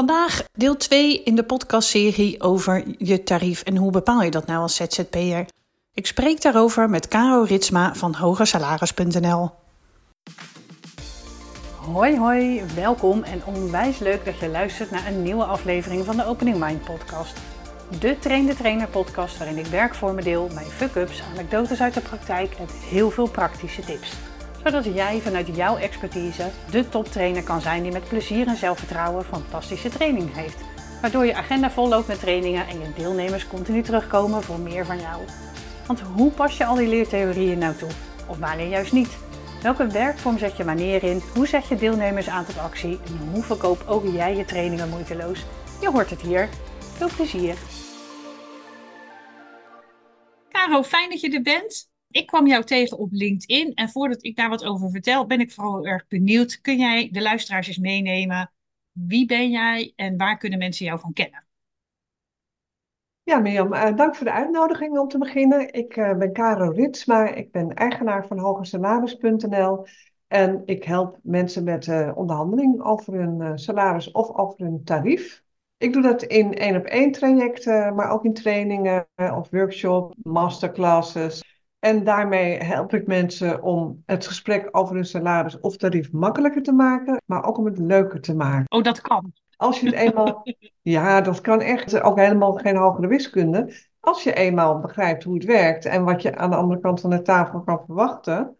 Vandaag deel 2 in de podcastserie over je tarief en hoe bepaal je dat nou als ZZP'er. Ik spreek daarover met Caro Ritsma van hogesalaris.nl. Hoi hoi, welkom en onwijs leuk dat je luistert naar een nieuwe aflevering van de Opening Mind podcast. De Train de Trainer podcast waarin ik werk deel, mijn fuck-ups, anekdotes uit de praktijk en heel veel praktische tips zodat jij vanuit jouw expertise de toptrainer kan zijn die met plezier en zelfvertrouwen fantastische training heeft. Waardoor je agenda vol loopt met trainingen en je deelnemers continu terugkomen voor meer van jou. Want hoe pas je al die leertheorieën nou toe? Of wanneer juist niet? Welke werkvorm zet je wanneer in? Hoe zet je deelnemers aan tot actie? En hoe verkoop ook jij je trainingen moeiteloos? Je hoort het hier. Veel plezier! Caro, fijn dat je er bent ik kwam jou tegen op LinkedIn en voordat ik daar wat over vertel, ben ik vooral erg benieuwd. Kun jij de luisteraars eens meenemen? Wie ben jij en waar kunnen mensen jou van kennen? Ja, Mirjam, uh, dank voor de uitnodiging om te beginnen. Ik uh, ben Caro Ritsma, ik ben eigenaar van hogesalaris.nl en ik help mensen met uh, onderhandeling over hun salaris of over hun tarief. Ik doe dat in één op één trajecten, maar ook in trainingen of workshops, masterclasses. En daarmee help ik mensen om het gesprek over hun salaris of tarief makkelijker te maken, maar ook om het leuker te maken. Oh, dat kan. Als je het eenmaal. ja, dat kan echt. Ook helemaal geen hogere wiskunde. Als je eenmaal begrijpt hoe het werkt en wat je aan de andere kant van de tafel kan verwachten,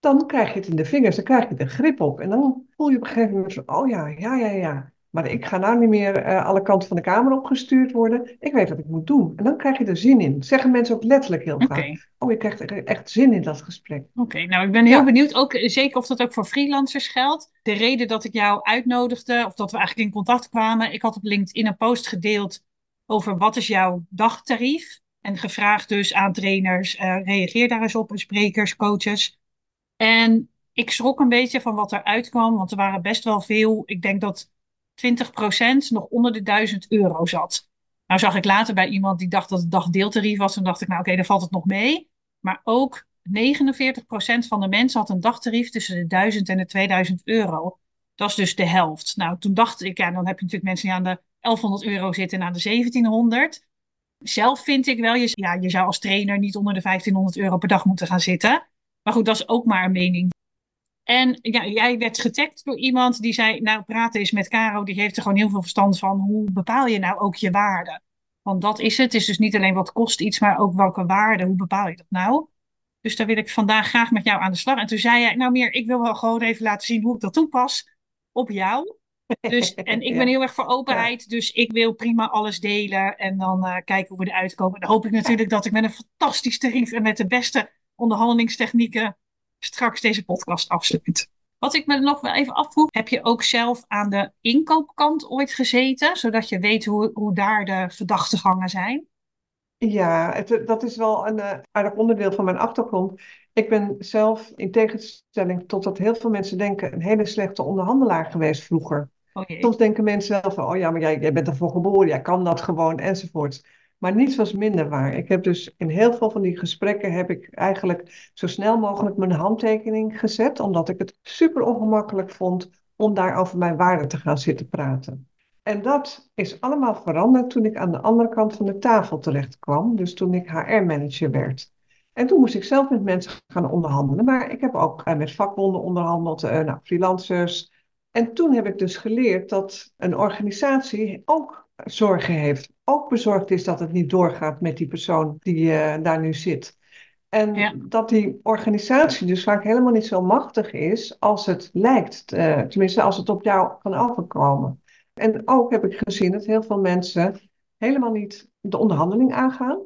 dan krijg je het in de vingers, dan krijg je er grip op. En dan voel je op een gegeven moment van, oh ja, ja, ja, ja. Maar ik ga nou niet meer uh, alle kanten van de kamer opgestuurd worden. Ik weet wat ik moet doen. En dan krijg je er zin in. zeggen mensen ook letterlijk heel vaak. Oh, je krijgt echt zin in dat gesprek. Oké, nou ik ben heel benieuwd. Ook, eh, zeker of dat ook voor freelancers geldt. De reden dat ik jou uitnodigde, of dat we eigenlijk in contact kwamen. Ik had op LinkedIn een post gedeeld over wat is jouw dagtarief. En gevraagd dus aan trainers, uh, reageer daar eens op, sprekers, coaches. En ik schrok een beetje van wat eruit kwam, want er waren best wel veel. Ik denk dat 20% nog onder de 1000 euro zat. Nou zag ik later bij iemand die dacht dat het dagdeeltarief was. En dacht ik, nou oké, dan valt het nog mee. Maar ook 49% van de mensen had een dagtarief tussen de 1000 en de 2000 euro. Dat is dus de helft. Nou, toen dacht ik, ja, dan heb je natuurlijk mensen die aan de 1100 euro zitten en aan de 1700. Zelf vind ik wel, je, ja, je zou als trainer niet onder de 1500 euro per dag moeten gaan zitten. Maar goed, dat is ook maar een mening en ja, jij werd getagd door iemand die zei, nou praten is met Caro, die heeft er gewoon heel veel verstand van. Hoe bepaal je nou ook je waarde? Want dat is het. Het is dus niet alleen wat kost iets, maar ook welke waarde. Hoe bepaal je dat nou? Dus daar wil ik vandaag graag met jou aan de slag. En toen zei jij, nou meer, ik wil wel gewoon even laten zien hoe ik dat toepas op jou. Dus, en ik ben heel erg voor openheid, dus ik wil prima alles delen en dan uh, kijken hoe we eruit komen. En dan hoop ik natuurlijk dat ik met een fantastisch tarief en met de beste onderhandelingstechnieken straks deze podcast afsluit. Wat ik me nog wel even afvroeg, heb je ook zelf aan de inkoopkant ooit gezeten, zodat je weet hoe, hoe daar de verdachtegangen zijn? Ja, het, dat is wel een uh, aardig onderdeel van mijn achtergrond. Ik ben zelf, in tegenstelling tot wat heel veel mensen denken, een hele slechte onderhandelaar geweest vroeger. Oh Soms denken mensen zelf oh ja, maar jij, jij bent ervoor geboren, jij kan dat gewoon, enzovoort. Maar niets was minder waar. Ik heb dus in heel veel van die gesprekken heb ik eigenlijk zo snel mogelijk mijn handtekening gezet, omdat ik het super ongemakkelijk vond om daar over mijn waarde te gaan zitten praten. En dat is allemaal veranderd toen ik aan de andere kant van de tafel terecht kwam, dus toen ik HR-manager werd. En toen moest ik zelf met mensen gaan onderhandelen, maar ik heb ook eh, met vakbonden onderhandeld, uh, nou, freelancers. En toen heb ik dus geleerd dat een organisatie ook zorgen heeft, ook bezorgd is dat het niet doorgaat met die persoon die uh, daar nu zit. En dat die organisatie dus vaak helemaal niet zo machtig is als het lijkt. Uh, tenminste, als het op jou kan overkomen. En ook heb ik gezien dat heel veel mensen helemaal niet de onderhandeling aangaan.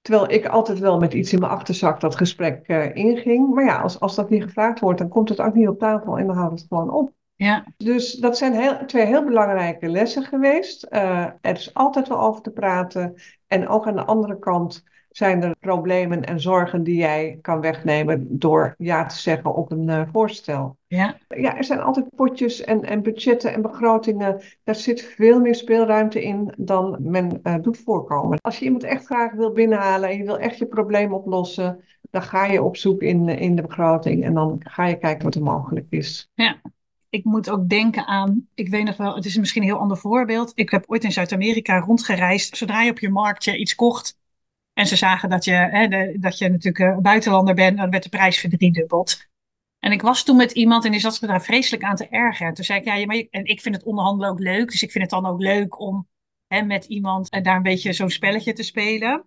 Terwijl ik altijd wel met iets in mijn achterzak dat gesprek uh, inging. Maar ja, als, als dat niet gevraagd wordt, dan komt het ook niet op tafel en dan houdt het gewoon op. Ja. Dus dat zijn heel, twee heel belangrijke lessen geweest. Uh, er is altijd wel over te praten. En ook aan de andere kant zijn er problemen en zorgen die jij kan wegnemen door ja te zeggen op een uh, voorstel. Ja. ja, er zijn altijd potjes en, en budgetten en begrotingen. Daar zit veel meer speelruimte in dan men uh, doet voorkomen. Als je iemand echt graag wil binnenhalen en je wil echt je probleem oplossen, dan ga je op zoek in, in de begroting en dan ga je kijken wat er mogelijk is. Ja, ik moet ook denken aan, ik weet nog wel, het is misschien een heel ander voorbeeld. Ik heb ooit in Zuid-Amerika rondgereisd. Zodra je op je marktje iets kocht en ze zagen dat je, hè, dat je natuurlijk een buitenlander bent, dan werd de prijs verdriedubbeld. En ik was toen met iemand en die zat me daar vreselijk aan te ergeren. Toen zei ik, ja, maar en ik vind het onderhandelen ook leuk. Dus ik vind het dan ook leuk om hè, met iemand en daar een beetje zo'n spelletje te spelen.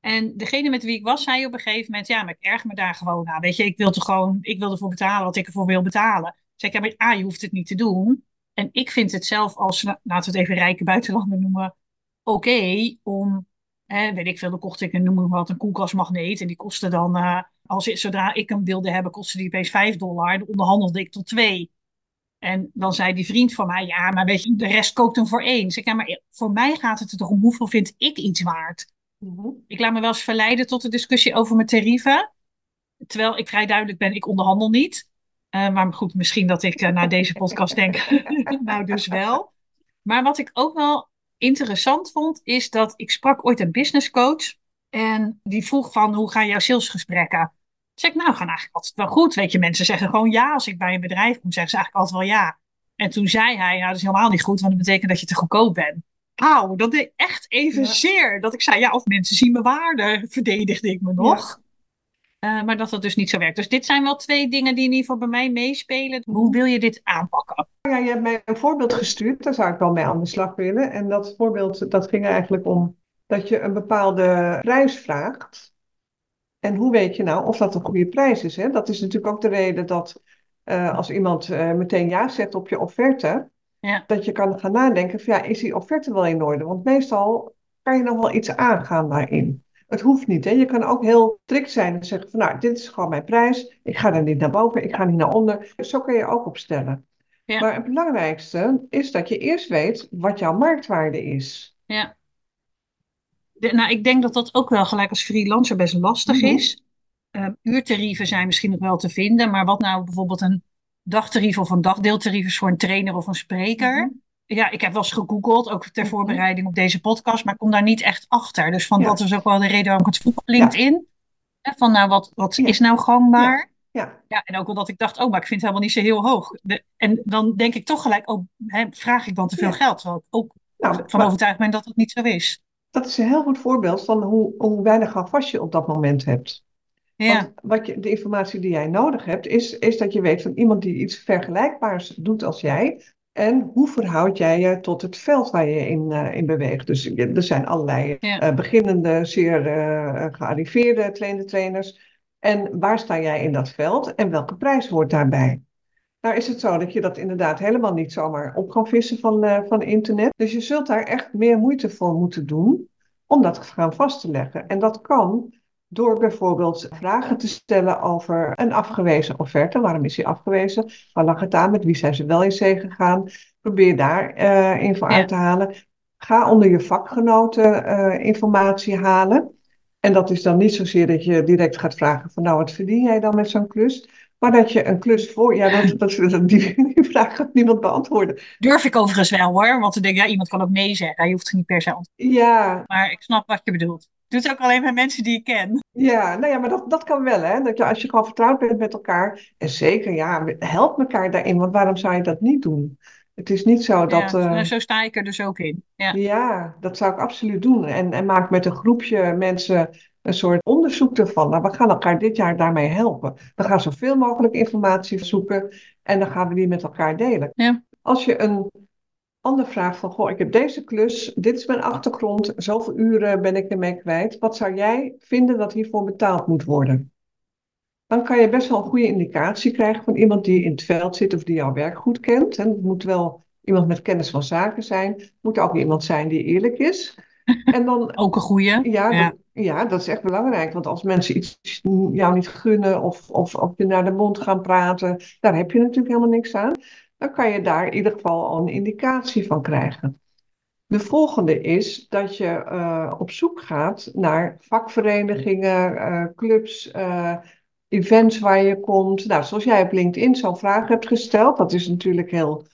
En degene met wie ik was, zei op een gegeven moment, ja, maar ik erg me daar gewoon aan. Weet je, ik wil er gewoon, ik wil ervoor betalen wat ik ervoor wil betalen. Zeg ik, ja, maar A, je hoeft het niet te doen. En ik vind het zelf als, nou, laten we het even rijke buitenlander noemen, oké om, hè, weet ik veel, dan kocht ik een, noem maar wat, een koelkastmagneet. En die kostte dan, uh, als, zodra ik hem wilde hebben, kostte die opeens 5 dollar. Dan onderhandelde ik tot 2. En dan zei die vriend van mij, ja, maar weet je, de rest koopt hem voor één. Zeg ik, ja, maar voor mij gaat het er toch om hoeveel vind ik iets waard? Mhm. Ik laat me wel eens verleiden tot de discussie over mijn tarieven. Terwijl ik vrij duidelijk ben, ik onderhandel niet. Uh, maar goed, misschien dat ik uh, na deze podcast denk, nou dus wel. Maar wat ik ook wel interessant vond, is dat ik sprak ooit een business coach. En die vroeg van, hoe gaan jouw salesgesprekken? Zeg ik, nou, gaan eigenlijk altijd wel goed. Weet je, mensen zeggen gewoon ja. Als ik bij een bedrijf kom, zeggen ze eigenlijk altijd wel ja. En toen zei hij, nou, dat is helemaal niet goed, want dat betekent dat je te goedkoop bent. Auw, dat deed echt even zeer. Dat ik zei, ja, of mensen zien mijn waarde, verdedigde ik me nog. Uh, maar dat dat dus niet zo werkt. Dus dit zijn wel twee dingen die in ieder geval bij mij meespelen. Hoe wil je dit aanpakken? Ja, je hebt mij een voorbeeld gestuurd. Daar zou ik wel mee aan de slag willen. En dat voorbeeld, dat ging eigenlijk om dat je een bepaalde prijs vraagt. En hoe weet je nou of dat een goede prijs is? Hè? Dat is natuurlijk ook de reden dat uh, als iemand uh, meteen ja zet op je offerte, ja. Dat je kan gaan nadenken van ja, is die offerte wel in orde? Want meestal kan je nog wel iets aangaan daarin. Het hoeft niet. Hè? Je kan ook heel strikt zijn en zeggen van nou, dit is gewoon mijn prijs. Ik ga er niet naar boven, ik ga niet naar onder. Zo kan je ook opstellen. Ja. Maar het belangrijkste is dat je eerst weet wat jouw marktwaarde is. Ja. nou, ik denk dat dat ook wel gelijk als freelancer best lastig mhm. is. Uh, uurtarieven zijn misschien nog wel te vinden, maar wat nou bijvoorbeeld een dagtarief of een dagdeeltarief is voor een trainer of een spreker. Mhm. Ja, ik heb wel eens gegoogeld, ook ter mhm. voorbereiding op deze podcast, maar ik kom daar niet echt achter. Dus van dat is ook wel de reden waarom ik het vroeg op LinkedIn. Ja. Van nou, wat, wat is nou gangbaar? Ja. ja, en ook wel dat ik dacht, oh, maar ik vind het helemaal niet zo heel hoog. en dan denk ik toch gelijk, oh, hè, vraag ik dan te veel geld? Terwijl ik ook nou, van overtuigd ben dat het niet zo is. Dat is een heel goed voorbeeld van hoe, hoe weinig vast je op dat moment hebt. Ja. wat je, de informatie die jij nodig hebt, is, is dat je weet van iemand die iets vergelijkbaars doet als jij. En hoe verhoud jij je tot het veld waar je in, uh, in beweegt? Dus er zijn allerlei uh, beginnende, zeer uh, gearriveerde trainde trainers. En waar sta jij in dat veld en welke prijs hoort daarbij? Nou is het zo dat je dat inderdaad helemaal niet zomaar op kan vissen van, van internet. Dus je zult daar echt meer moeite voor moeten doen om dat gaan vast te leggen. En dat kan door bijvoorbeeld vragen te stellen over een afgewezen offerte. Waarom is die afgewezen? Waar lag het aan? Met wie zijn ze wel in zee gegaan? Probeer daar uh, info uit te halen. Ga onder je vakgenoten uh, informatie halen. En dat is dan niet zozeer dat je direct gaat vragen van nou wat verdien jij dan met zo'n klus? Maar dat je een klus voor, ja, dat, dat, die, die vraag gaat niemand beantwoorden. Durf ik overigens wel hoor, want dan denk ja, iemand kan ook nee zeggen. Je hoeft het niet per se antwoorden. Ja. Maar ik snap wat je bedoelt doe het ook alleen met mensen die ik ken. Ja, nou ja, maar dat, dat kan wel, hè. Dat je, als je gewoon vertrouwd bent met elkaar. En zeker, ja, help elkaar daarin. Want waarom zou je dat niet doen? Het is niet zo dat... Ja, uh, zo sta ik er dus ook in. Ja. ja, dat zou ik absoluut doen. En, en maak met een groepje mensen een soort onderzoek ervan. Nou, we gaan elkaar dit jaar daarmee helpen. We gaan zoveel mogelijk informatie zoeken en dan gaan we die met elkaar delen. Ja. Als je een ander vraag van, goh, ik heb deze klus, dit is mijn achtergrond, zoveel uren ben ik ermee kwijt. Wat zou jij vinden dat hiervoor betaald moet worden? Dan kan je best wel een goede indicatie krijgen van iemand die in het veld zit of die jouw werk goed kent. En het moet wel iemand met kennis van zaken zijn. Het moet ook iemand zijn die eerlijk is. En dan, ook een goede. Ja, ja. Dat, ja, dat is echt belangrijk. Want als mensen iets jou niet gunnen of, of, of je naar de mond gaan praten, daar heb je natuurlijk helemaal niks aan dan kan je daar in ieder geval al een indicatie van krijgen. De volgende is dat je uh, op zoek gaat naar vakverenigingen, uh, clubs, uh, events waar je komt. Nou, zoals jij op LinkedIn zo'n vraag hebt gesteld, dat is natuurlijk heel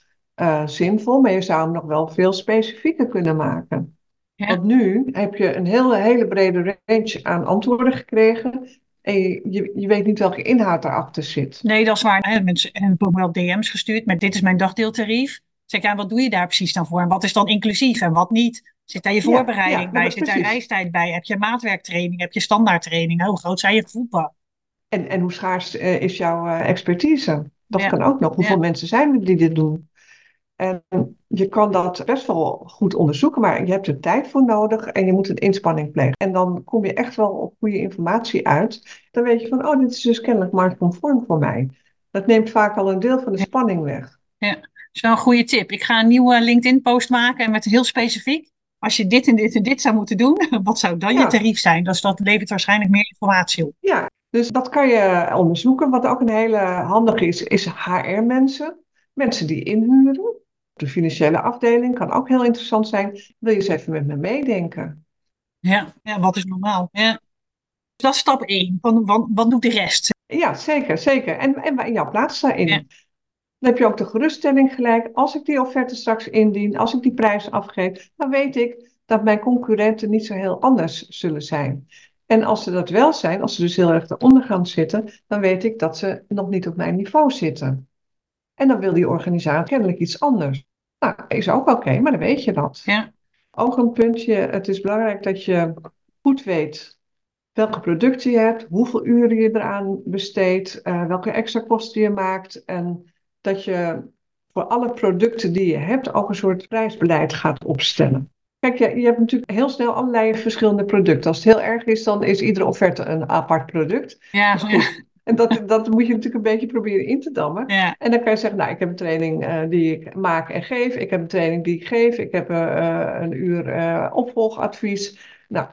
zinvol, maar je zou hem nog wel veel specifieker kunnen maken. Want nu heb je een hele, hele brede range aan antwoorden gekregen. En je, je, weet niet welke inhoud erachter zit. Nee, dat is waar. Mensen hebben wel DM's gestuurd met dit is mijn dagdeeltarief. Zeg ja, wat doe je daar precies dan voor? En wat is dan inclusief en wat niet? Zit daar je voorbereiding bij? Zit daar reistijd bij? Heb je maatwerktraining? Heb je standaardtraining? Hoe groot zijn je voetbal? En, en hoe schaars uh, is jouw uh, expertise? Dat kan ook nog. Hoeveel mensen zijn er die dit doen? En je kan dat best wel goed onderzoeken, maar je hebt er tijd voor nodig en je moet een inspanning plegen. En dan kom je echt wel op goede informatie uit. Dan weet je van, oh, dit is dus kennelijk marktconform voor mij. Dat neemt vaak al een deel van de spanning weg. Ja, dat is wel een goede tip. Ik ga een nieuwe LinkedIn-post maken en met heel specifiek. Als je dit en dit en dit zou moeten doen, wat zou dan je tarief zijn? Dus dat levert waarschijnlijk meer informatie op. Ja, dus dat kan je onderzoeken. Wat ook een hele handige is, is HR-mensen. Mensen die inhuren. De financiële afdeling kan ook heel interessant zijn. Wil je eens even met me meedenken? Ja, ja wat is normaal? Ja. Dat is stap 1. Van, wat, wat doet de rest? Ja, zeker, zeker. En, en jouw plaats daarin. Dan heb je ook de geruststelling gelijk. Als ik die offerte straks indien, als ik die prijs afgeef, dan weet ik dat mijn concurrenten niet zo heel anders zullen zijn. En als ze dat wel zijn, als ze dus heel erg eronder gaan zitten, dan weet ik dat ze nog niet op mijn niveau zitten. En dan wil die organisatie kennelijk iets anders. Nou, is ook oké, maar dan weet je dat. Ja. Ook een puntje, het is belangrijk dat je goed weet welke producten je hebt, hoeveel uren je eraan besteedt, uh, welke extra kosten je maakt. En dat je voor alle producten die je hebt ook een soort prijsbeleid gaat opstellen. Kijk, je, je hebt natuurlijk heel snel allerlei verschillende producten. Als het heel erg is, dan is iedere offerte een apart product. Ja, En dat, dat moet je natuurlijk een beetje proberen in te dammen. Ja. En dan kan je zeggen, nou, ik heb een training uh, die ik maak en geef. Ik heb een training die ik geef. Ik heb uh, een uur uh, opvolgadvies. Nou,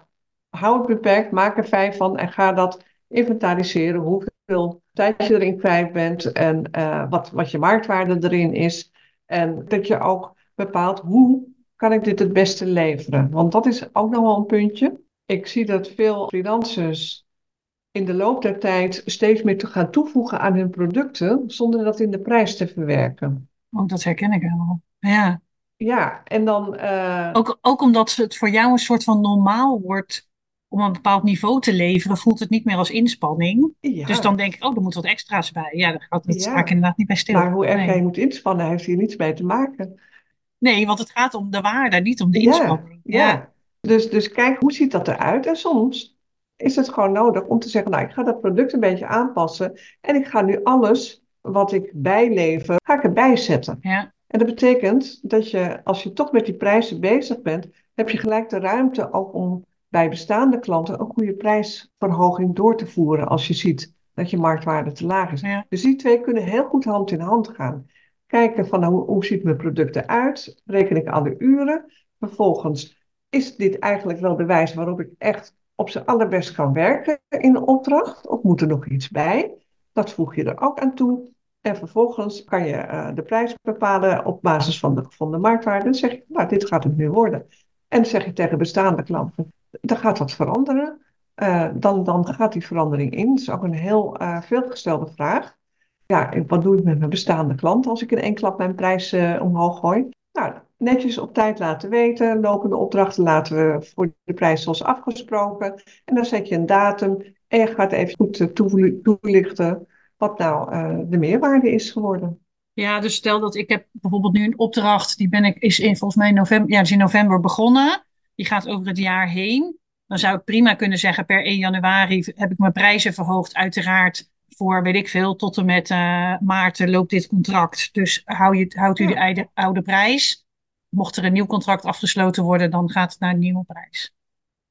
hou het beperkt, maak er vijf van en ga dat inventariseren. Hoeveel tijd je erin kwijt bent en wat, wat je marktwaarde erin is. En dat je ook bepaalt hoe kan ik dit het beste leveren. Want dat is ook nog wel een puntje. Ik zie dat veel freelancers in de loop der tijd steeds meer te gaan toevoegen aan hun producten, zonder dat in de prijs te verwerken. Ook oh, dat herken ik helemaal. Ja. Ja, en dan. Uh... Ook, ook omdat het voor jou een soort van normaal wordt om een bepaald niveau te leveren, voelt het niet meer als inspanning. Ja. Dus dan denk ik, oh, er moet wat extra's bij. Ja, daar gaat het ja. inderdaad niet bij stil. Maar hoe erg jij moet inspannen, heeft hier niets mee te maken. Nee, want het gaat om de waarde, niet om de inspanning. Ja, ja. Dus, dus kijk, hoe ziet dat eruit? En soms is het gewoon nodig om te zeggen, nou, ik ga dat product een beetje aanpassen en ik ga nu alles wat ik bijlever, ga ik erbij zetten. Ja. En dat betekent dat je, als je toch met die prijzen bezig bent, heb je gelijk de ruimte ook om bij bestaande klanten een goede prijsverhoging door te voeren als je ziet dat je marktwaarde te laag is. Ja. Dus die twee kunnen heel goed hand in hand gaan. Kijken van nou, hoe, ziet mijn product eruit? Reken ik alle uren? Vervolgens, is dit eigenlijk wel de wijze waarop ik echt op zijn allerbest kan werken in de opdracht? Of moet er nog iets bij? Dat voeg je er ook aan toe. En vervolgens kan je uh, de prijs bepalen op basis van de gevonden marktwaarde. Dan zeg je, nou, dit gaat het nu worden. En zeg je tegen bestaande klanten, dan gaat dat veranderen. Uh, dan, dan gaat die verandering in. Dat is ook een heel uh, veelgestelde vraag. Ja, wat doe ik met mijn bestaande klanten als ik in één klap mijn prijs omhoog gooi? Nou, netjes op tijd laten weten. Lopende opdrachten laten we voor de prijs zoals afgesproken. En dan zet je een datum en je gaat even goed toelichten wat nou uh, de meerwaarde is geworden. Ja, dus stel dat ik heb bijvoorbeeld nu een opdracht, die ben ik, is in, volgens mij in november, ja, is in november begonnen. Die gaat over het jaar heen. Dan zou ik prima kunnen zeggen, per 1 januari heb ik mijn prijzen verhoogd. Uiteraard voor, weet ik veel, tot en met uh, maart loopt dit contract. Dus hou je, houdt u de oude, oude prijs mocht er een nieuw contract afgesloten worden, dan gaat het naar een nieuwe prijs.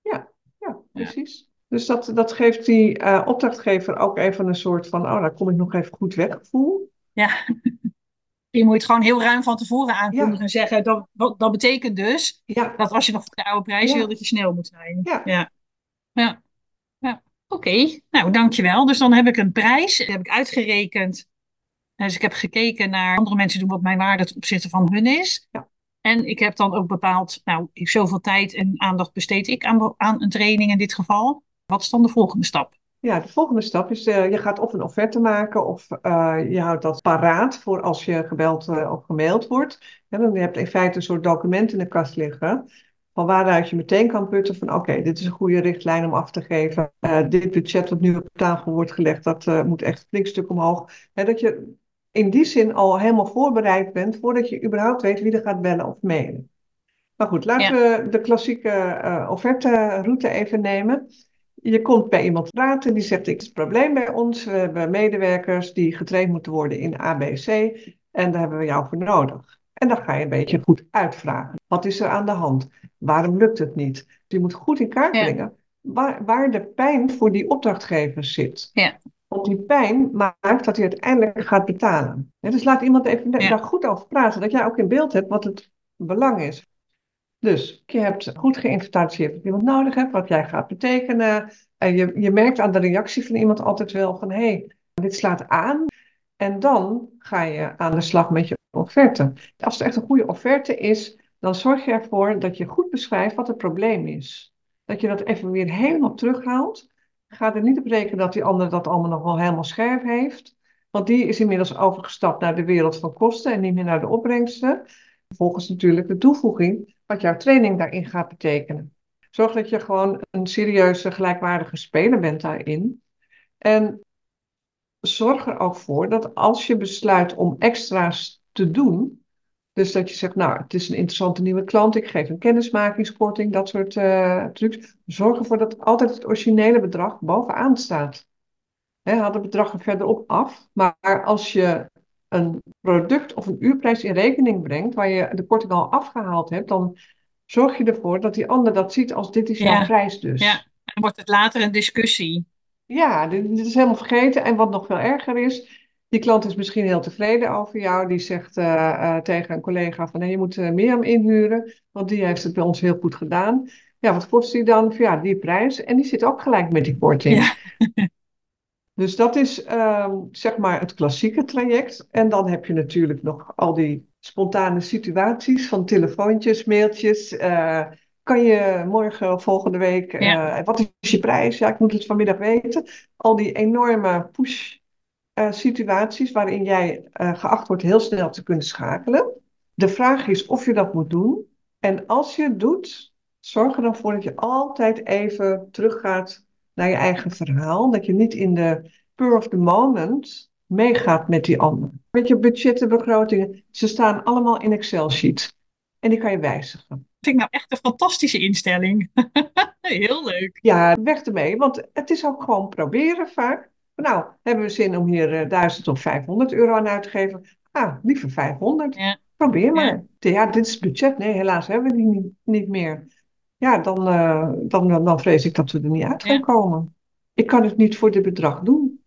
Ja, ja precies. Dus dat, dat geeft die uh, opdrachtgever ook even een soort van, oh, daar kom ik nog even goed weg gevoel. Ja, je moet het gewoon heel ruim van tevoren aankondigen en zeggen, dat, dat betekent dus ja. dat als je nog de oude prijs wil, dat je snel moet zijn. Ja. ja. ja. ja. Oké, nou dankjewel. Dus dan heb ik een prijs, die heb ik uitgerekend. Dus ik heb gekeken naar andere mensen doen wat mijn waarde ten opzichte van hun is. Ja. En ik heb dan ook bepaald, nou, zoveel tijd en aandacht besteed ik aan, aan een training in dit geval. Wat is dan de volgende stap? Ja, de volgende stap is, uh, je gaat of een offerte maken of uh, je houdt dat paraat voor als je gebeld uh, of gemaild wordt. En dan heb je in feite een soort document in de kast liggen van waaruit je meteen kan putten van oké, dit is een goede richtlijn om af te geven. Dit budget wat nu op tafel wordt gelegd, dat moet echt een flink stuk omhoog. Hè, dat je in die zin al helemaal voorbereid bent voordat je überhaupt weet wie er gaat bellen of mailen. Maar goed, laten we de klassieke uh, offerte-route even nemen. Je komt bij iemand praten die zegt: Ik heb een probleem bij ons. We hebben medewerkers die getraind moeten worden in ABC en daar hebben we jou voor nodig. En dan ga je een beetje goed uitvragen. Wat is er aan de hand? Waarom lukt het niet? Dus je moet goed in kaart brengen waar, waar de pijn voor die opdrachtgever zit. Ja. Want die pijn maakt dat hij uiteindelijk gaat betalen. dus laat iemand even daar goed over praten, dat jij ook in beeld hebt wat het belang is. Dus je hebt goed geïnventariseerd wat iemand nodig hebt, wat jij gaat betekenen. En je, je merkt aan de reactie van iemand altijd wel van hé, hey, dit slaat aan. En dan ga je aan de slag met je offerte. Als het echt een goede offerte is, dan zorg je ervoor dat je goed beschrijft wat het probleem is. Dat je dat even weer helemaal terughaalt. Ga er niet op rekenen dat die ander dat allemaal nog wel helemaal scherp heeft. Want die is inmiddels overgestapt naar de wereld van kosten en niet meer naar de opbrengsten. Vervolgens natuurlijk de toevoeging, wat jouw training daarin gaat betekenen. Zorg dat je gewoon een serieuze, gelijkwaardige speler bent daarin. En zorg er ook voor dat als je besluit om extra's te doen, dus dat je zegt, nou, het is een interessante nieuwe klant, ik geef een kennismakingskorting, dat soort uh, trucs. Zorg ervoor dat altijd het originele bedrag bovenaan staat. He, haal het bedrag er verderop af. Maar als je een product of een uurprijs in rekening brengt, waar je de korting al afgehaald hebt, dan zorg je ervoor dat die ander dat ziet als dit is jouw prijs dus. Ja, en wordt het later een discussie. Ja, dit, dit is helemaal vergeten. En wat nog veel erger is, die klant is misschien heel tevreden over jou. Die zegt uh, uh, tegen een collega van nee, je moet uh, Mirjam inhuren, want die heeft het bij ons heel goed gedaan. Ja, wat kost die dan? Ja, die prijs. En die zit ook gelijk met die korting. Ja. dus dat is ehm, zeg maar het klassieke traject. En dan heb je natuurlijk nog al die spontane situaties van telefoontjes, mailtjes. kan je morgen, volgende week, wat is je prijs? Ja, ik moet het vanmiddag weten. Al die enorme push uh, situaties waarin jij uh, geacht wordt heel snel te kunnen schakelen. De vraag is of je dat moet doen. En als je het doet, zorg er dan voor dat je altijd even teruggaat naar je eigen verhaal. Dat je niet in de spur of the moment meegaat met die ander. Met je budgetten, begrotingen, ze staan allemaal in Excel-sheets. En die kan je wijzigen. Dat vind ik nou echt een fantastische instelling. Heel leuk. Ja, weg ermee, want het is ook gewoon proberen vaak. Nou, hebben we zin om hier uh, eh, 1000 of 500 euro aan uit te geven? Ah, liever 500. Ja. Probeer maar. Ja. ja. dit is het budget. Nee, helaas hebben we die niet, niet meer. Ja, dan, uh, dan, dan vrees ik dat we er niet uit gaan komen. Ik kan het niet voor dit bedrag doen.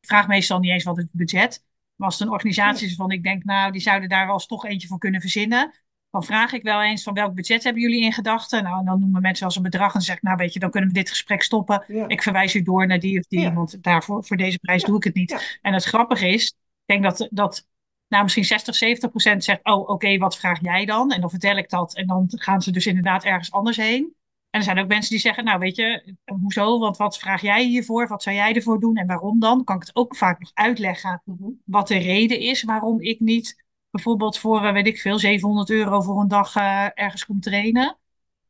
Ik vraag meestal niet eens wat het budget. Maar als het een organisatie is van ik denk, nou, die zouden daar wel eens toch eentje voor kunnen verzinnen dan vraag ik wel eens van welk budget hebben jullie in gedachten? Nou, en dan noemen mensen als een bedrag en zeg ik, nou weet je, dan kunnen we dit gesprek stoppen. Ik verwijs u door naar die of die, want daarvoor, voor deze prijs doe ik het niet. En het grappige is, ik denk dat, dat nou, misschien 60, 70 procent zegt, oh oké, wat vraag jij dan? En dan vertel ik dat en dan gaan ze dus inderdaad ergens anders heen. En er zijn ook mensen die zeggen, nou weet je, hoezo, want wat vraag jij hiervoor? Wat zou jij ervoor doen en waarom dan? Kan ik het ook vaak nog uitleggen mhm. wat de reden is waarom ik niet bijvoorbeeld voor, eh, weet ik veel, 700 euro voor een dag uh, ergens komt trainen.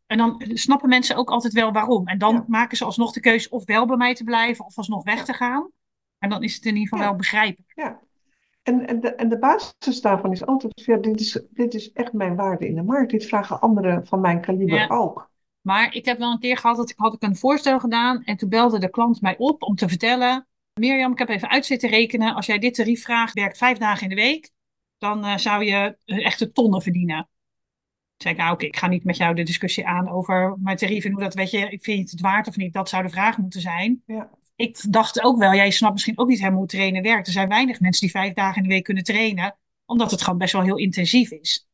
En dan snappen mensen ook altijd wel waarom. En dan maken ze alsnog de keuze of wel bij mij te blijven of alsnog weg te gaan. En dan is het in ieder geval wel begrijpelijk. Ja. En, en, de, en de basis daarvan is altijd, ja, dit, is, dit is echt mijn waarde in de markt. Dit vragen anderen van mijn kaliber ook. Maar ik heb wel een keer gehad dat ik had ik een voorstel gedaan. En toen belde de klant mij op om te vertellen. Mirjam, ik heb even uit zitten rekenen. Als jij dit tarief vraagt, werkt vijf dagen in de week dan uh, zou je echte tonnen verdienen. Toen zei ik, nou oké, ik ga niet met jou de discussie aan over mijn tarief en hoe dat, weet je, ik vind het waard of niet. Dat zou de vraag moeten zijn. Ja. Ik dacht ook wel, jij snapt misschien ook niet helemaal hoe trainen werkt. Er zijn weinig mensen die vijf dagen in de week kunnen trainen, omdat het gewoon best wel heel intensief is.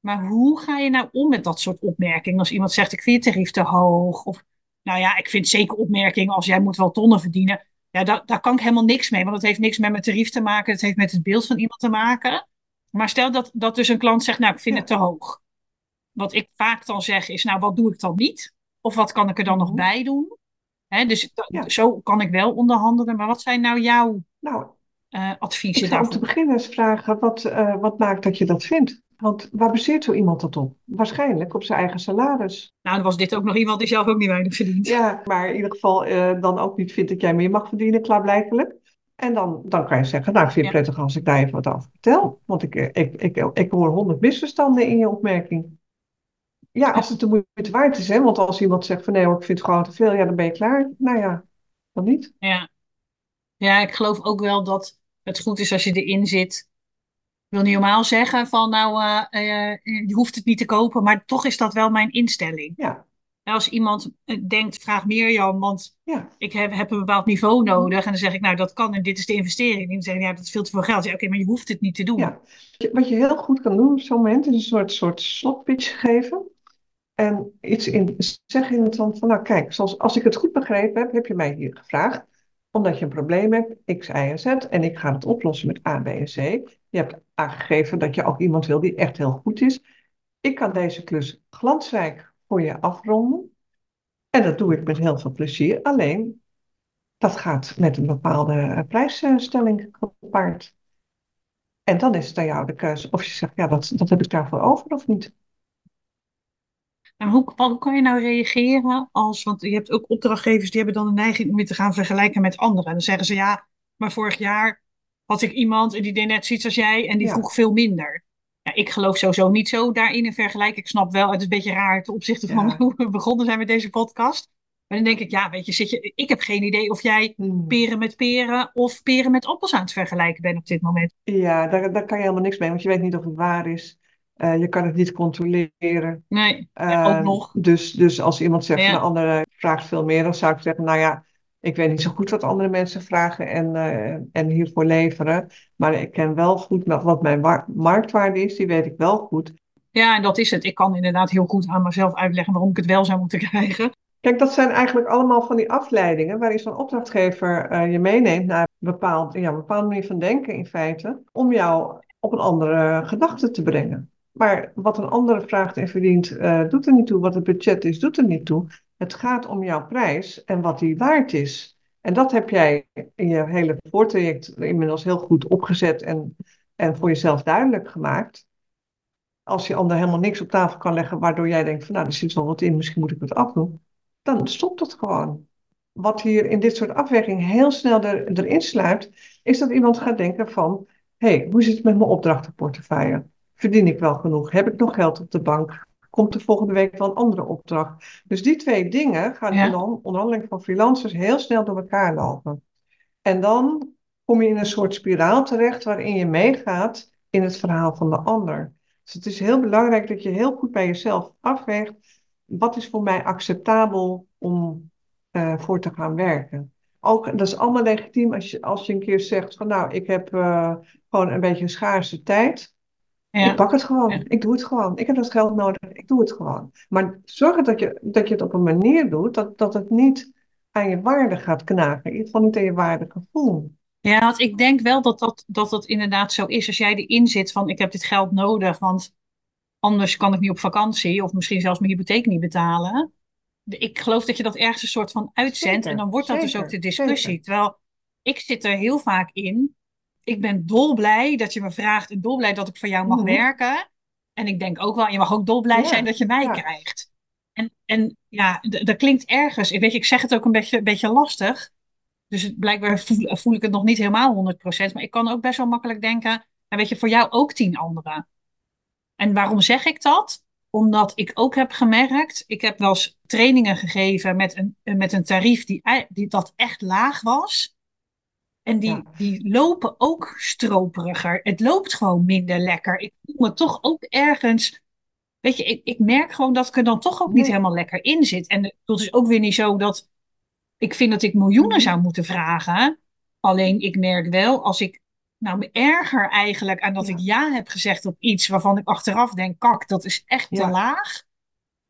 Maar hoe ga je nou om met dat soort opmerkingen? Als iemand zegt, ik vind je tarief te hoog. Of, nou ja, ik vind zeker opmerkingen als jij moet wel tonnen verdienen. Ja, daar, daar kan ik helemaal niks mee, want het heeft niks met mijn tarief te maken. Het heeft met het beeld van iemand te maken. Maar stel dat, dat dus een klant zegt, nou, ik vind het te hoog. Wat ik vaak dan zeg is, nou, wat doe ik dan niet? Of wat kan ik er dan nog mhm. bij doen? dus zo kan ik wel onderhandelen. Maar wat zijn nou jouw nou, uh, adviezen daarvoor? Om te beginnen eens vragen, wat, uh, wat maakt dat je dat vindt? Want waar baseert zo iemand dat op? Waarschijnlijk op zijn eigen salaris. Nou, dan was dit ook nog iemand die zelf ook niet weinig verdient. Ja, maar in ieder geval uh, dan ook niet vindt dat jij meer mag verdienen, klaarblijkelijk. En dan, dan kan je zeggen, nou, ik vind het prettig als ik daar even wat over vertel. Want ik, ik, ik, ik, ik hoor honderd misverstanden in je opmerking. Ja, als het de moeite waard is, hè. Want als iemand zegt van nee hoor, ik vind het gewoon te veel, ja, dan ben je klaar. Nou ja, dan niet. Ja. Ja, ik geloof ook wel dat het goed is als je erin zit. Wil niet normaal zeggen van nou, uh, uh, je hoeft het niet te kopen, maar toch is dat wel mijn instelling. Ja. Als iemand eh, denkt, vraag meer Jan, want ja. ik heb, heb, een bepaald niveau nodig. En dan zeg ik, nou dat kan en dit is de investering. En dan zeggen, ja dat is veel te veel geld. Ja, oké, maar je hoeft het niet te doen. Ja. Wat je heel goed kan doen op zo'n moment is een soort, soort slotpitch geven. En iets in, zeggen in het land van, nou kijk, zoals, als ik het goed begrepen heb, heb je mij hier gevraagd omdat je een probleem hebt, X, Y en Z, en ik ga het oplossen met A, B en C. Je hebt aangegeven dat je ook iemand wil die echt heel goed is. Ik kan deze klus glansrijk voor je afronden. En dat doe ik met heel veel plezier. Alleen, dat gaat met een bepaalde prijsstelling gepaard. En dan is het aan jou de keuze of je zegt, ja, dat, dat heb ik daarvoor over of niet. En hoe, hoe kan je nou reageren als, want je hebt ook opdrachtgevers die hebben dan de neiging om je te gaan vergelijken met anderen. En dan zeggen ze ja, maar vorig jaar had ik iemand en die deed net zoiets als jij en die vroeg veel minder. Ja, ik geloof sowieso niet zo daarin in vergelijking. Ik snap wel, het is een beetje raar ten opzichte van hoe we begonnen zijn met deze podcast. Maar dan denk ik, ja, weet je, zit je, ik heb geen idee of jij hmm. peren met peren of peren met appels aan het vergelijken bent op dit moment. Ja, daar, daar kan je helemaal niks mee, want je weet niet of het waar is. Uh, je kan het niet controleren. Nee, uh, ook nog. Dus, dus als iemand zegt ja. van de andere vraagt veel meer, dan zou ik zeggen, nou ja, ik weet niet zo goed wat andere mensen vragen en, uh, en hiervoor leveren. Maar ik ken wel goed wat mijn marktwaarde is, die weet ik wel goed. Ja, en dat is het. Ik kan inderdaad heel goed aan mezelf uitleggen waarom ik het wel zou moeten krijgen. Kijk, dat zijn eigenlijk allemaal van die afleidingen waarin zo'n opdrachtgever uh, je meeneemt naar een bepaald, ja, een bepaalde manier van denken in feite, om jou op een andere gedachte te brengen. Maar wat een andere vraagt en verdient, uh, doet er niet toe. Wat het budget is, doet er niet toe. Het gaat om jouw prijs en wat die waard is. En dat heb jij in je hele voortraject inmiddels heel goed opgezet en, en voor jezelf duidelijk gemaakt. Als je ander helemaal niks op tafel kan leggen, waardoor jij denkt van nou, er zit wel wat in, misschien moet ik het afdoen. Dan stopt het gewoon. Wat hier in dit soort afweging heel snel er, erin sluipt, is dat iemand gaat denken van, hé, hey, hoe zit het met mijn opdrachtenportefeuille? Verdien ik wel genoeg? Heb ik nog geld op de bank? Komt er volgende week wel een andere opdracht? Dus die twee dingen gaan ja. in de onderhandeling van freelancers heel snel door elkaar lopen. En dan kom je in een soort spiraal terecht waarin je meegaat in het verhaal van de ander. Dus het is heel belangrijk dat je heel goed bij jezelf afweegt. Wat is voor mij acceptabel om uh, voor te gaan werken? Ook, dat is allemaal legitiem als je, als je een keer zegt van nou, ik heb uh, gewoon een beetje schaarse tijd. Ja. Ik pak het gewoon. Ik doe het gewoon. Ik heb dat geld nodig. Ik doe het gewoon. Maar zorg dat je, dat je het op een manier doet dat, dat het niet aan je waarde gaat knagen. In ieder geval niet aan je waardegevoel. Ja, want ik denk wel dat dat, dat dat inderdaad zo is. Als jij erin zit van ik heb dit geld nodig, want anders kan ik niet op vakantie of misschien zelfs mijn hypotheek niet betalen. Ik geloof dat je dat ergens een soort van uitzendt en dan wordt dat dus ook de discussie. Terwijl ik zit er heel vaak in ik ben dolblij dat je me vraagt en dolblij dat ik voor jou mag mhm. werken. En ik denk ook wel, je mag ook dolblij zijn dat je mij krijgt. En, en ja, dat klinkt ergens. Ik weet, ik zeg het ook een beetje, een beetje lastig. Dus blijkbaar voel, voel, ik het nog niet helemaal 100%. Maar ik kan ook best wel makkelijk denken, nou weet je, voor jou ook tien anderen. En waarom zeg ik dat? Omdat ik ook heb gemerkt, ik heb wel eens trainingen gegeven met een, met een tarief die, die dat echt laag was. En die, die lopen ook stroperiger. Het loopt gewoon minder lekker. Ik voel me toch ook ergens. Weet je, ik, ik merk gewoon dat ik er dan toch ook niet helemaal lekker in zit. En het is ook weer niet zo dat ik vind dat ik miljoenen zou moeten vragen. Alleen ik merk wel, als ik nou me erger eigenlijk aan dat ik ja heb gezegd op iets waarvan ik achteraf denk, kak, dat is echt te laag.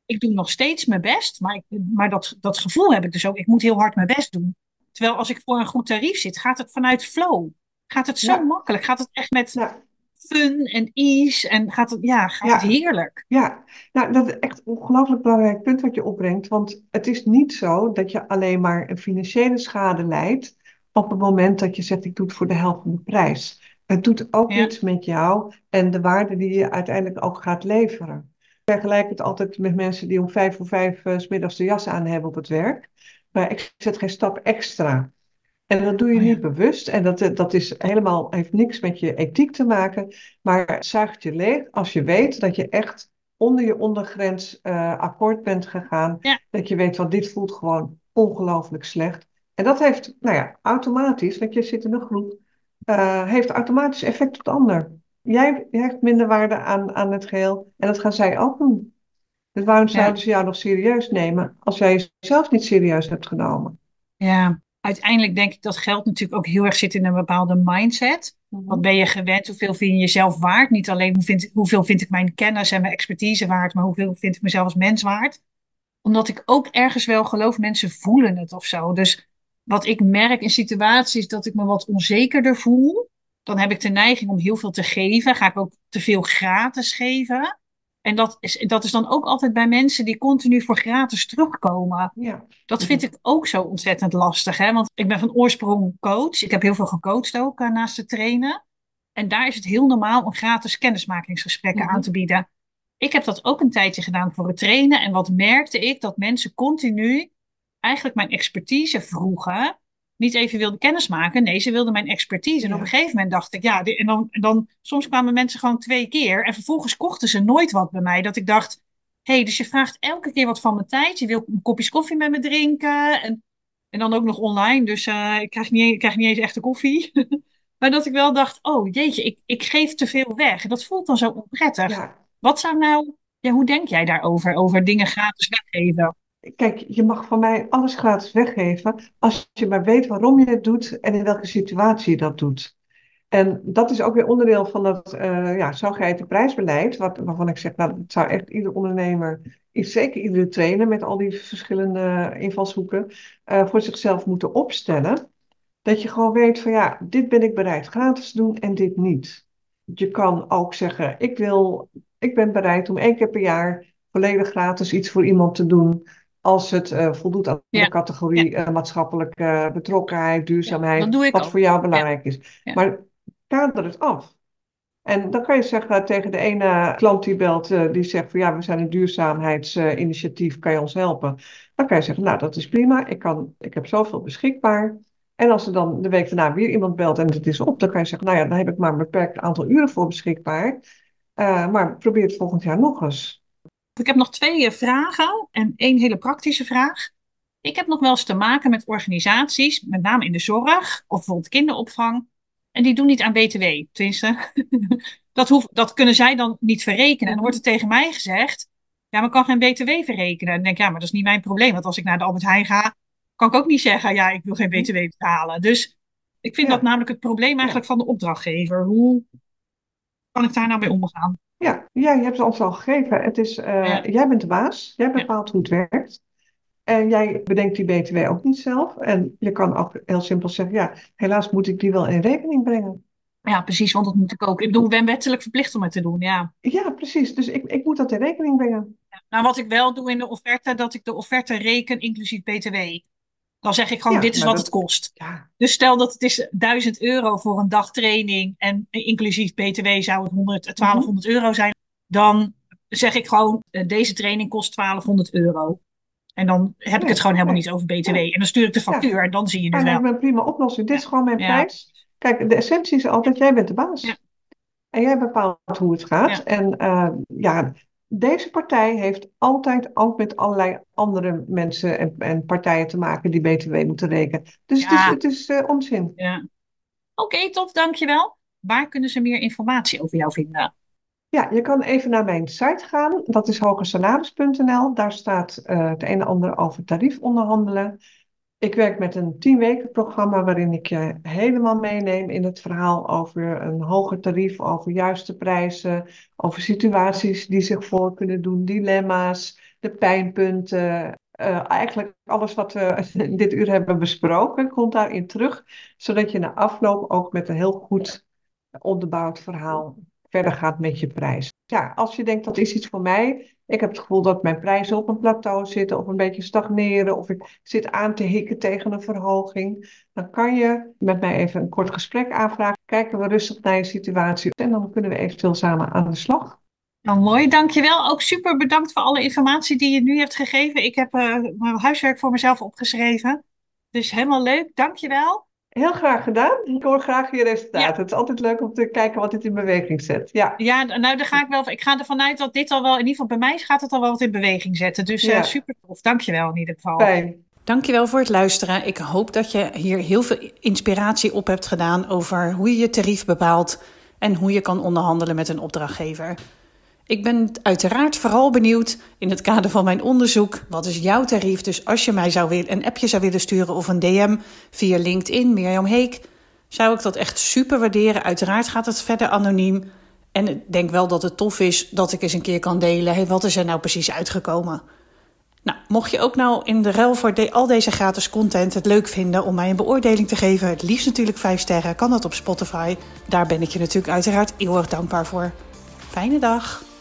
Ik doe nog steeds mijn best, maar, ik, maar dat, dat gevoel heb ik dus ook. Ik moet heel hard mijn best doen. Terwijl als ik voor een goed tarief zit, gaat het vanuit flow. Gaat het zo makkelijk. Gaat het echt met fun en ease. En gaat het, ja, gaat het heerlijk. Ja, nou, dat is echt een ongelooflijk belangrijk punt wat je opbrengt. Want het is niet zo dat je alleen maar een financiële schade leidt. op het moment dat je zegt: ik doe het voor de helft van de prijs. Het doet ook iets met jou en de waarde die je uiteindelijk ook gaat leveren. Ik vergelijk het altijd met mensen die om vijf voor vijf uh, s middags de jas aan hebben op het werk. Maar ik zet geen stap extra. En dat doe je oh niet bewust. En dat, dat is helemaal, heeft niks met je ethiek te maken. Maar het zuigt je leeg als je weet dat je echt onder je ondergrens uh, akkoord bent gegaan. Dat je weet, van dit voelt gewoon ongelooflijk slecht. En dat heeft, nou ja, automatisch, want je zit in een groep, uh, heeft automatisch effect op de ander. Jij hecht minder waarde aan, aan het geheel en dat gaan zij ook doen. Dus waarom zouden ze jou nog serieus nemen als jij jezelf niet serieus hebt genomen? Ja, uiteindelijk denk ik dat geld natuurlijk ook heel erg zit in een bepaalde mindset. Mhm. Wat ben je gewend? Hoeveel vind je jezelf waard? Niet alleen hoe vind, hoeveel vind ik mijn kennis en mijn expertise waard, maar hoeveel vind ik mezelf als mens waard? Omdat ik ook ergens wel geloof, mensen voelen het of zo. Dus wat ik merk in situaties dat ik me wat onzekerder voel, dan heb ik de neiging om heel veel te geven. Ga ik ook te veel gratis geven. En dat is, dat is dan ook altijd bij mensen die continu voor gratis terugkomen. Ja. Dat vind ik ook zo ontzettend lastig. Hè? Want ik ben van oorsprong coach. Ik heb heel veel gecoacht ook uh, naast het trainen. En daar is het heel normaal om gratis kennismakingsgesprekken mhm. aan te bieden. Ik heb dat ook een tijdje gedaan voor het trainen. En wat merkte ik? Dat mensen continu eigenlijk mijn expertise vroegen niet even wilde kennismaken. Nee, ze wilden mijn expertise. En op een gegeven moment dacht ik, ja, en dan, dan soms kwamen mensen gewoon twee keer. En vervolgens kochten ze nooit wat bij mij. Dat ik dacht, hé, hey, dus je vraagt elke keer wat van mijn tijd. Je wil een kopjes koffie met me drinken. En, en dan ook nog online. Dus uh, ik, krijg niet, ik krijg niet eens echte koffie. maar dat ik wel dacht, oh jeetje, ik, ik geef te veel weg. Dat voelt dan zo onprettig. Wat zou nou, ja, hoe denk jij daarover? Over dingen gratis weggeven? Kijk, je mag van mij alles gratis weggeven als je maar weet waarom je het doet en in welke situatie je dat doet. En dat is ook weer onderdeel van dat uh, ja, zogeheten prijsbeleid, wat, waarvan ik zeg, nou, dat zou echt ieder ondernemer, zeker iedere trainer met al die verschillende invalshoeken, uh, voor zichzelf moeten opstellen. Dat je gewoon weet van ja, dit ben ik bereid gratis te doen en dit niet. Je kan ook zeggen, ik wil, ik ben bereid om één keer per jaar volledig gratis iets voor iemand te doen als het uh, voldoet aan de categorie uh, maatschappelijke betrokkenheid, duurzaamheid, wat voor jou belangrijk is. Maar kader het af. En dan kan je zeggen tegen de ene klant die belt, uh, die zegt van ja, we zijn een duurzaamheidsinitiatief, kan je ons helpen? Dan kan je zeggen, nou dat is prima, ik, kan, ik heb zoveel beschikbaar. En als er dan de week daarna weer iemand belt en het is op, dan kan je zeggen, nou ja, dan heb ik maar een beperkt aantal uren voor beschikbaar. maar probeer het volgend jaar nog eens. Ik heb nog twee eh, vragen en één hele praktische vraag. Ik heb nog wel eens te maken met organisaties, met name in de zorg of bijvoorbeeld kinderopvang. En die doen niet aan BTW. Tenminste, dat, hoef, dat kunnen zij dan niet verrekenen. En dan wordt er tegen mij gezegd, ja, maar kan geen BTW verrekenen. En dan denk ik, ja, maar dat is niet mijn probleem. Want als ik naar de Albert Heijn ga, kan ik ook niet zeggen, ja, ik wil geen BTW betalen. Dus ik vind dat namelijk het probleem eigenlijk van de opdrachtgever. Hoe kan ik daar nou mee omgaan? Ja, ja, je hebt het ons al gegeven. Het is, uh, Jij bent de baas, jij bepaalt hoe het werkt. En jij bedenkt die BTW ook niet zelf. En je kan ook heel simpel zeggen, ja, helaas moet ik die wel in rekening brengen. Ja, precies, want dat moet ik ook. Ik bedoel, ik ben wettelijk verplicht om het te doen, ja. Ja, precies. Dus ik, ik moet dat in rekening brengen. Ja. Nou, wat ik wel doe in de offerte, dat ik de offerte reken inclusief BTW. Dan zeg ik gewoon, dit is wat het kost. Ja. Dus stel dat het is 1000 euro voor een dag training en inclusief BTW zou het 100, 1200 euro zijn. Dan zeg ik gewoon, eh, deze training kost 1200 euro. En dan heb ik het gewoon helemaal niet over BTW. En dan stuur ik de factuur en dan zie je het wel. Dat is een prima oplossing. Dit is gewoon mijn prijs. Kijk, de essentie is altijd, jij bent de baas. En jij bepaalt hoe het gaat. En uh, ja, deze partij heeft altijd ook met allerlei andere mensen en, en partijen te maken die BTW moeten rekenen. Dus het is, het is uh, onzin. Ja. Oké, okay, top, dankjewel. Waar kunnen ze meer informatie over jou vinden? Ja, je kan even naar mijn site gaan. Dat is hogersalaris.nl. Daar staat uh, het een en ander over tarief onderhandelen. Ik werk met een tien weken programma waarin ik je helemaal meeneem in het verhaal over een hoger tarief, over juiste prijzen, over situaties die zich voor kunnen doen, dilemma's, de pijnpunten. Uh, eigenlijk alles wat we dit uur hebben besproken komt daarin terug, zodat je na afloop ook met een heel goed onderbouwd verhaal verder gaat met je prijs. Ja, als je denkt dat is iets voor mij, ik heb het gevoel dat mijn prijzen op een plateau zitten of een beetje stagneren of ik zit aan te hikken tegen een verhoging. Dan kan je met mij even een kort gesprek aanvragen. Kijken we rustig naar je situatie en dan kunnen we eventueel samen aan de slag. Nou, mooi, dankjewel. Ook super bedankt voor alle informatie die je nu hebt gegeven. Ik heb uh, mijn huiswerk voor mezelf opgeschreven. Dus helemaal leuk, dankjewel. Heel graag gedaan. Ik hoor graag je resultaten. Het is altijd leuk om te kijken wat dit in beweging zet. Ja, ja nou, daar ga ik wel. Ik ga ervan uit dat dit al wel, in ieder geval bij mij, gaat het al wel wat in beweging zetten. Dus uh, super tof. Dankjewel in ieder geval. Fijn. Dankjewel voor het luisteren. Ik hoop dat je hier heel veel inspiratie op hebt gedaan over hoe je je tarief bepaalt en hoe je kan onderhandelen met een opdrachtgever. Ik ben uiteraard vooral benieuwd in het kader van mijn onderzoek. Wat is jouw tarief? Dus als je mij zou willen, een appje zou willen sturen of een DM via LinkedIn, Mirjam Heek, zou ik dat echt super waarderen. Uiteraard gaat het verder anoniem. En ik denk wel dat het tof is dat ik eens een keer kan delen. Hey, wat is er nou precies uitgekomen? Nou, mocht je ook nou in de ruil voor al deze gratis content het leuk vinden om mij een beoordeling te geven, het liefst natuurlijk 5 sterren, kan dat op Spotify. Daar ben ik je natuurlijk uiteraard erg dankbaar voor. Fijne dag!